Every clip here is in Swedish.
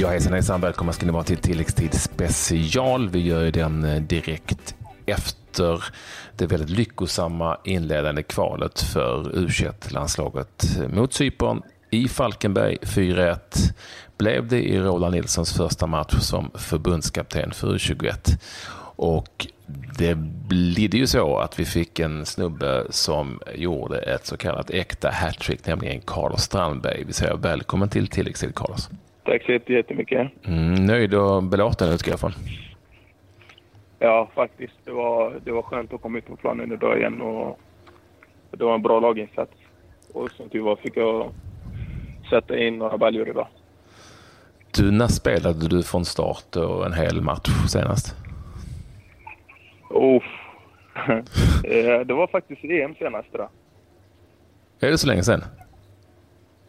Ja, hejsan hejsan. Välkomna ska ni vara till tilläggstid special. Vi gör ju den eh, direkt efter det väldigt lyckosamma inledande kvalet för U21-landslaget mot Cypern i Falkenberg 4-1 blev det i Roland Nilssons första match som förbundskapten för U21. Och det blev ju så att vi fick en snubbe som gjorde ett så kallat äkta hattrick, nämligen Carlos Strandberg. Vi säger välkommen till tilläggstid, Carlos. Tack så jättemycket. Mm, nöjd och belåten utgår jag från. Ja, faktiskt. Det var, det var skönt att komma ut på planen idag igen och det var en bra laginsats. Och som tur var fick jag sätta in några baljor idag. Du, när spelade du från start och en hel match senast? Oh. det var faktiskt EM senast då. Är det så länge sedan?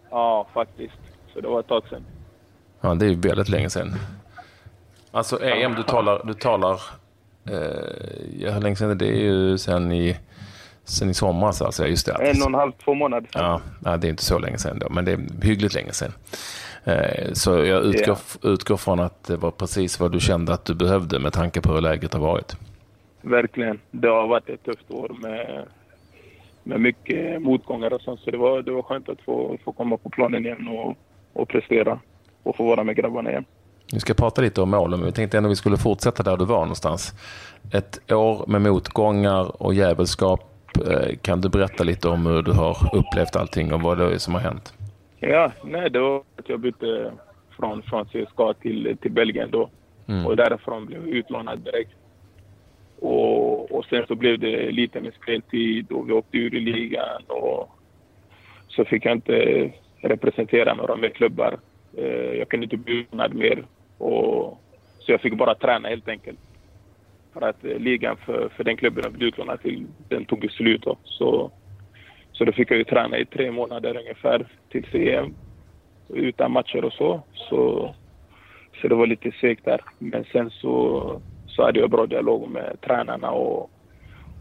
Ja, faktiskt. Så det var ett tag sedan. Ja, det är ju väldigt länge sedan. Alltså EM, du talar, du talar eh, hur länge sedan är det? Det är ju sen i, sen i somras alltså. Just det. En och en halv, två månader sedan. Ja, det är inte så länge sedan då, men det är hyggligt länge sedan. Eh, så jag utgår, yeah. utgår från att det var precis vad du kände att du behövde med tanke på hur läget har varit. Verkligen. Det har varit ett tufft år med, med mycket motgångar och sånt. Så det var, det var skönt att få, få komma på planen igen och, och prestera och få vara med grabbarna igen. Vi ska prata lite om målen, men vi tänkte ändå att vi skulle fortsätta där du var någonstans. Ett år med motgångar och jävelskap. Eh, kan du berätta lite om hur du har upplevt allting och vad det är som har hänt? Ja, nej, det var att jag bytte från, från CSKA till, till Belgien då. Mm. Och därifrån blev jag utlånad direkt. Och, och sen så blev det lite med speltid och vi åkte ur i ligan och så fick jag inte representera några mer klubbar. Eh, jag kunde inte bli utlånad mer. Och, så jag fick bara träna helt enkelt. För att eh, ligan för, för den klubben jag blev utlånad till, den tog slut då. Så, så då fick jag ju träna i tre månader ungefär till CM. Utan matcher och så. Så, så det var lite segt där. Men sen så, så hade jag bra dialog med tränarna och,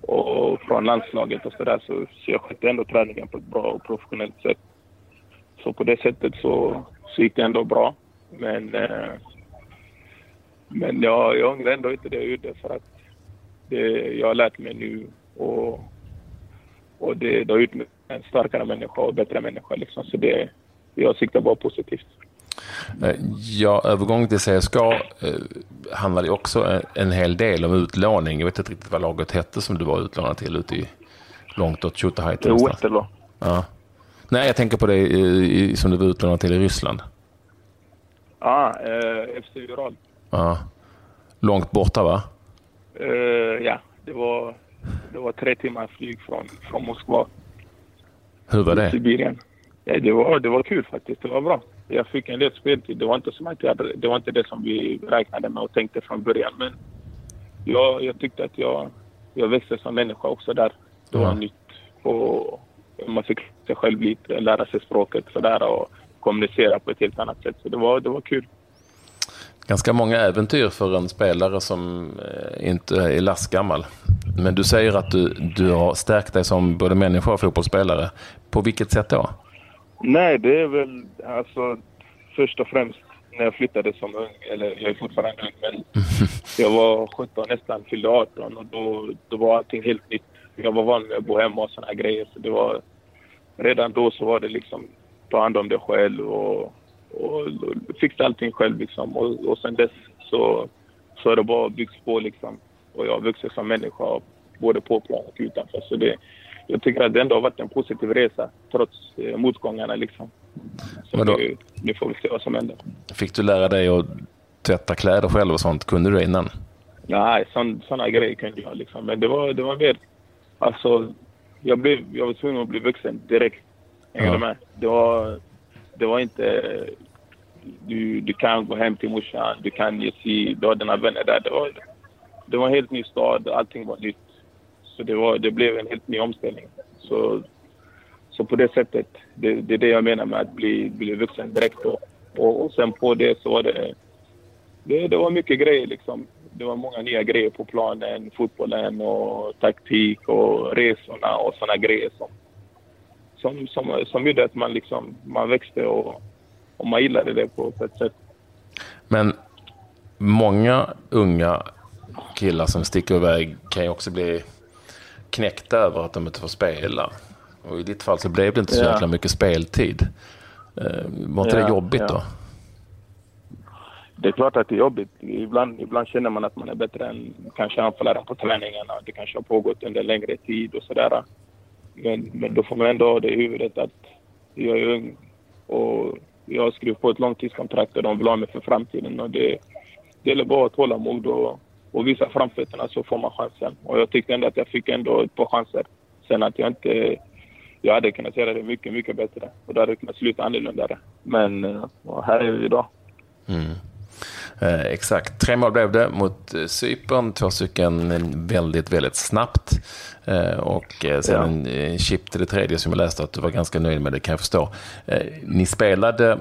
och från landslaget och sådär. Så, så jag skötte ändå träningen på ett bra och professionellt sätt. Så på det sättet så, så gick det ändå bra. Men, eh, men jag, jag ångrar ändå inte det jag gjorde för att det, jag har lärt mig nu och, och det, det har gjort mig en starkare människa och bättre människa. Liksom. Så det, jag siktar bara positivt. Eh, ja, övergång till CSKA eh, handlade också en hel del om utlåning. Jag vet inte riktigt vad laget hette som du var utlånad till ute i långt åt Tjotahejti. Westerlo. Ja. Nej, jag tänker på det i, i, som du var utlånad till i Ryssland. Ja, eh, FC Ural. Ja. Långt borta, va? Eh, ja, det var, det var tre timmar flyg från, från Moskva. Hur var det? Sibirien. Ja, det, var, det var kul faktiskt. Det var bra. Jag fick en del speltid. Det var inte som att jag hade, det var inte det som vi räknade med och tänkte från början. Men jag, jag tyckte att jag, jag växte som människa också där. Det var ja. nytt. Och man fick sig själv lite, lära sig språket sådär och kommunicera på ett helt annat sätt. Så det var, det var kul. Ganska många äventyr för en spelare som eh, inte är lastgammal. Men du säger att du, du har stärkt dig som både människa och fotbollsspelare. På vilket sätt då? Nej, det är väl alltså först och främst när jag flyttade som ung, eller jag är fortfarande ung, men jag var 17 nästan, fyllde 18 och då, då var allting helt nytt. Jag var van med att bo hemma och såna här grejer. Så det var, redan då så var det liksom ta hand om dig själv och, och, och fixa allting själv liksom. Och, och sen dess så, så har det bara byggts på liksom. Och jag har vuxit som människa både på plan och utanför. Så det, jag tycker att det ändå har varit en positiv resa trots eh, motgångarna liksom. Så nu, nu får vi se vad som händer. Fick du lära dig att tvätta kläder själv och sånt? Kunde du det innan? Nej, sådana grejer kunde jag liksom. Men det var, det var mer... Alltså, jag, blev, jag var tvungen att bli vuxen direkt. Hänger du med? Det var, det var inte... Du, du kan gå hem till morsan, du kan ge sig, du har dina vänner där. Det var, det var en helt ny stad, allting var nytt. Så det, var, det blev en helt ny omställning. Så, så på det sättet, det, det är det jag menar med att bli, bli vuxen direkt. Då. Och, och sen på det så var det, det, det var mycket grejer liksom. Det var många nya grejer på planen, fotbollen och taktik och resorna och såna grejer som, som, som, som gjorde att man, liksom, man växte och, och man gillade det på, på ett sätt. Men många unga killar som sticker iväg kan ju också bli knäckta över att de inte får spela. Och i ditt fall så blev det inte så ja. jäkla mycket speltid. Eh, var inte ja, det jobbigt ja. då? Det är klart att det är jobbigt. Ibland, ibland känner man att man är bättre än kanske anfallaren på träningarna. Det kanske har pågått under längre tid och sådär. Men, men då får man ändå ha det i huvudet att jag är ung och jag har skrivit på ett långtidskontrakt och de vill ha mig för framtiden. Och det, det gäller bara att hålla mod och, och visa framfötterna så får man chansen. Och jag tyckte ändå att jag fick ändå ett par chanser. Sen att jag inte... Jag hade kunnat göra det mycket, mycket bättre. Och då hade det kunnat sluta annorlunda. Men eh, här är vi idag. Mm. Eh, exakt. Tre mål blev det mot eh, Cypern, två stycken väldigt, väldigt snabbt. Eh, och eh, sen en ja. chip till det tredje som jag läste att du var ganska nöjd med, det kan jag förstå. Eh, ni spelade,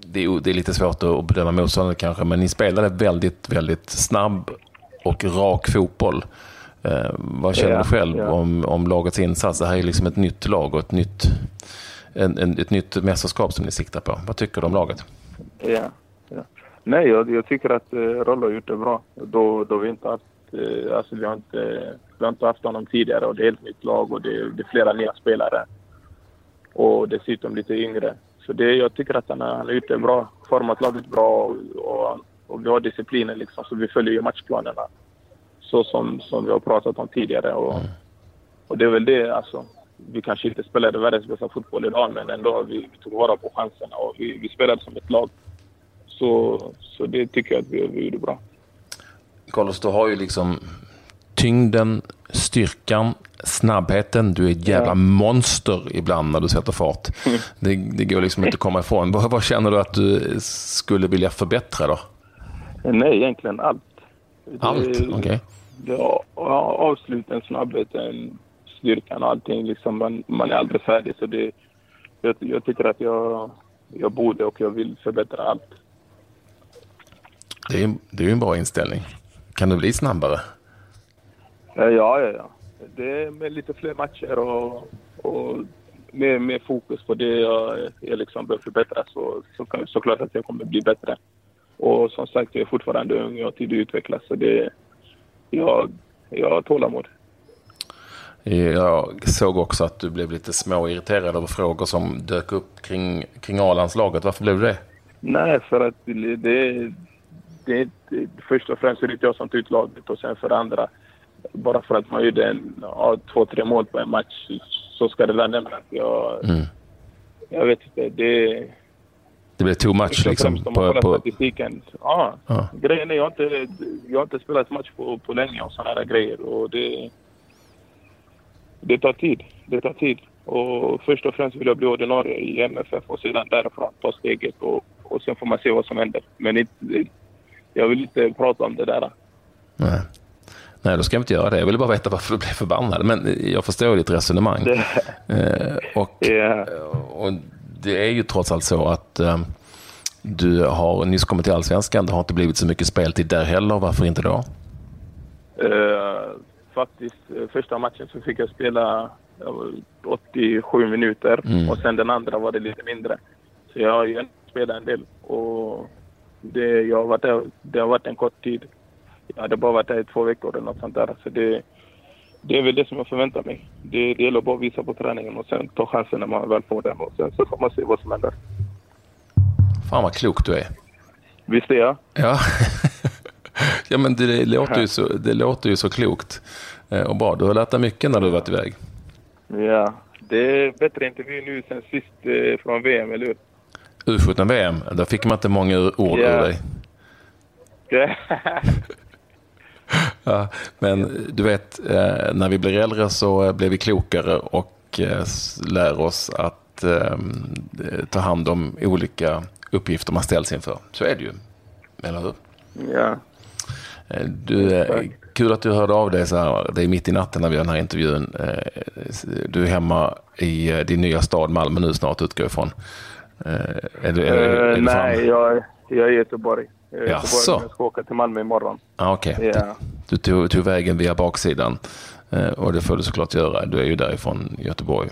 det är, det är lite svårt att bedöma motståndet kanske, men ni spelade väldigt, väldigt snabb och rak fotboll. Eh, vad känner ja, du själv ja. om, om lagets insats? Det här är liksom ett nytt lag och ett nytt, en, en, ett nytt mästerskap som ni siktar på. Vad tycker du om laget? Ja, ja. Nej, jag, jag tycker att eh, Rollo har gjort det bra. Då, då vi inte haft, eh, alltså vi har inte, vi har inte haft honom tidigare och det är ett nytt lag och det, det är flera nya spelare. Och dessutom lite yngre. Så det, jag tycker att han, han har gjort det bra. Format laget bra och, och, och vi har disciplinen liksom, så vi följer ju matchplanerna. Så som, som vi har pratat om tidigare. Och, mm. och det är väl det, alltså. Vi kanske inte spelade världens bästa fotboll idag, men ändå vi, vi tog vara på chanserna och vi, vi spelade som ett lag. Så, så det tycker jag att vi, vi gjorde bra. Carlos, du har ju liksom tyngden, styrkan, snabbheten. Du är ett jävla ja. monster ibland när du sätter fart. Det, det går liksom inte att komma ifrån. Vad, vad, känner du att du skulle vilja förbättra då? Nej, egentligen allt. Allt? Okej. Okay. Avsluten, snabbheten, styrkan och allting. Liksom man, man är aldrig färdig. Så det, jag, jag tycker att jag, jag borde och jag vill förbättra allt. Det är, det är en bra inställning. Kan du bli snabbare? Ja, ja, ja. Det är med lite fler matcher och, och mer, mer fokus på det jag, jag liksom behöver förbättra så, så kan, såklart att jag kommer bli bättre. Och som sagt, jag är fortfarande ung och har tid att utvecklas. Så det, jag, jag har tålamod. Jag såg också att du blev lite småirriterad över frågor som dök upp kring, kring A-landslaget. Varför blev du det? Nej, för att det, det, det, först och främst är det inte jag som tar ut laget och sen för andra, bara för att man gjorde en, ja, två, tre mål på en match så ska det där nämnas. Jag, mm. jag vet inte, det... Det blev too much liksom? På, på... statistiken. Ja, ja. Grejen är jag har inte, jag har inte spelat match på, på länge och sådana här grejer och det... Det tar tid. Det tar tid. Och först och främst vill jag bli ordinarie i MFF och sedan därifrån ta steget och, och sen får man se vad som händer. Men inte, jag vill inte prata om det där. Nej. Nej, då ska jag inte göra det. Jag ville bara veta varför du blev förbannad. Men jag förstår ditt resonemang. Det... Eh, och, yeah. och det är ju trots allt så att eh, du har nyss kommit till Allsvenskan. Det har inte blivit så mycket speltid där heller. Varför inte då? Uh, faktiskt, första matchen så fick jag spela 87 minuter mm. och sen den andra var det lite mindre. Så jag har ju spelat en del. Och det, jag har varit där, det har varit en kort tid. Jag hade bara varit där i två veckor eller något sånt där. Så det, det är väl det som jag förväntar mig. Det, det gäller bara att visa på träningen och sen ta chansen när man väl får den. Och sen så får man se vad som händer. Fan vad klok du är. Visst är jag? Ja. ja men det, det, låter ju så, det låter ju så klokt eh, och bra. Du har lärt dig mycket när du varit iväg. Ja, det är bättre intervju nu sen sist eh, från VM, eller hur? U17-VM, då fick man inte många ord yeah. ur dig. ja, men du vet, eh, när vi blir äldre så blir vi klokare och eh, lär oss att eh, ta hand om olika uppgifter man ställs inför. Så är det ju, eller hur? Ja. Du, kul att du hörde av dig så här. Det är mitt i natten när vi har den här intervjun. Du är hemma i din nya stad Malmö nu snart utgår ifrån. Eh, är du, är, är du nej, jag, jag är i Göteborg. Jag är i Göteborg, jag ska åka till Malmö imorgon. Ah, okay. Ja. Du, du tog, tog vägen via baksidan eh, och det får du såklart göra. Du är ju därifrån Göteborg.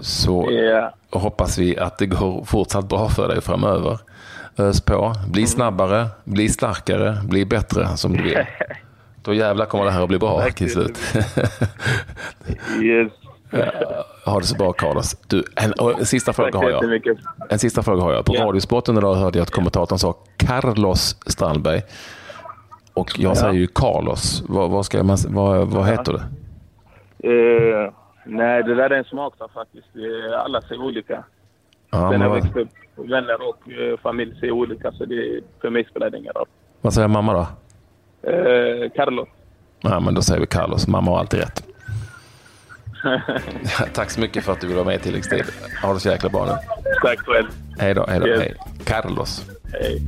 Så yeah. hoppas vi att det går fortsatt bra för dig framöver. Ös på. Bli snabbare, bli starkare, bli bättre som du vill. Då jävlar kommer det här att bli bra till slut. yes. Ha det så bra Carlos. Du, en, en sista fråga har jag. En sista fråga har jag. På ja. Radiosporten idag hörde jag att kommentatorn sa Carlos Strandberg. Och jag säger ju Carlos. Vad, vad, ska man, vad, vad heter det? Uh, nej, det där är en smaksak faktiskt. Alla säger olika. Ja, Sen jag växte upp, vänner och uh, familj säger olika, så det, för mig spelar det ingen roll. Vad säger mamma då? Uh, Carlos. Ja, men då säger vi Carlos. Mamma har alltid rätt. Tack så mycket för att du ville vara med i tilläggstid. Ha det så jäkla bra nu. Tack själv. Hej då. Hej då. Yes. Hej. Carlos. Hej.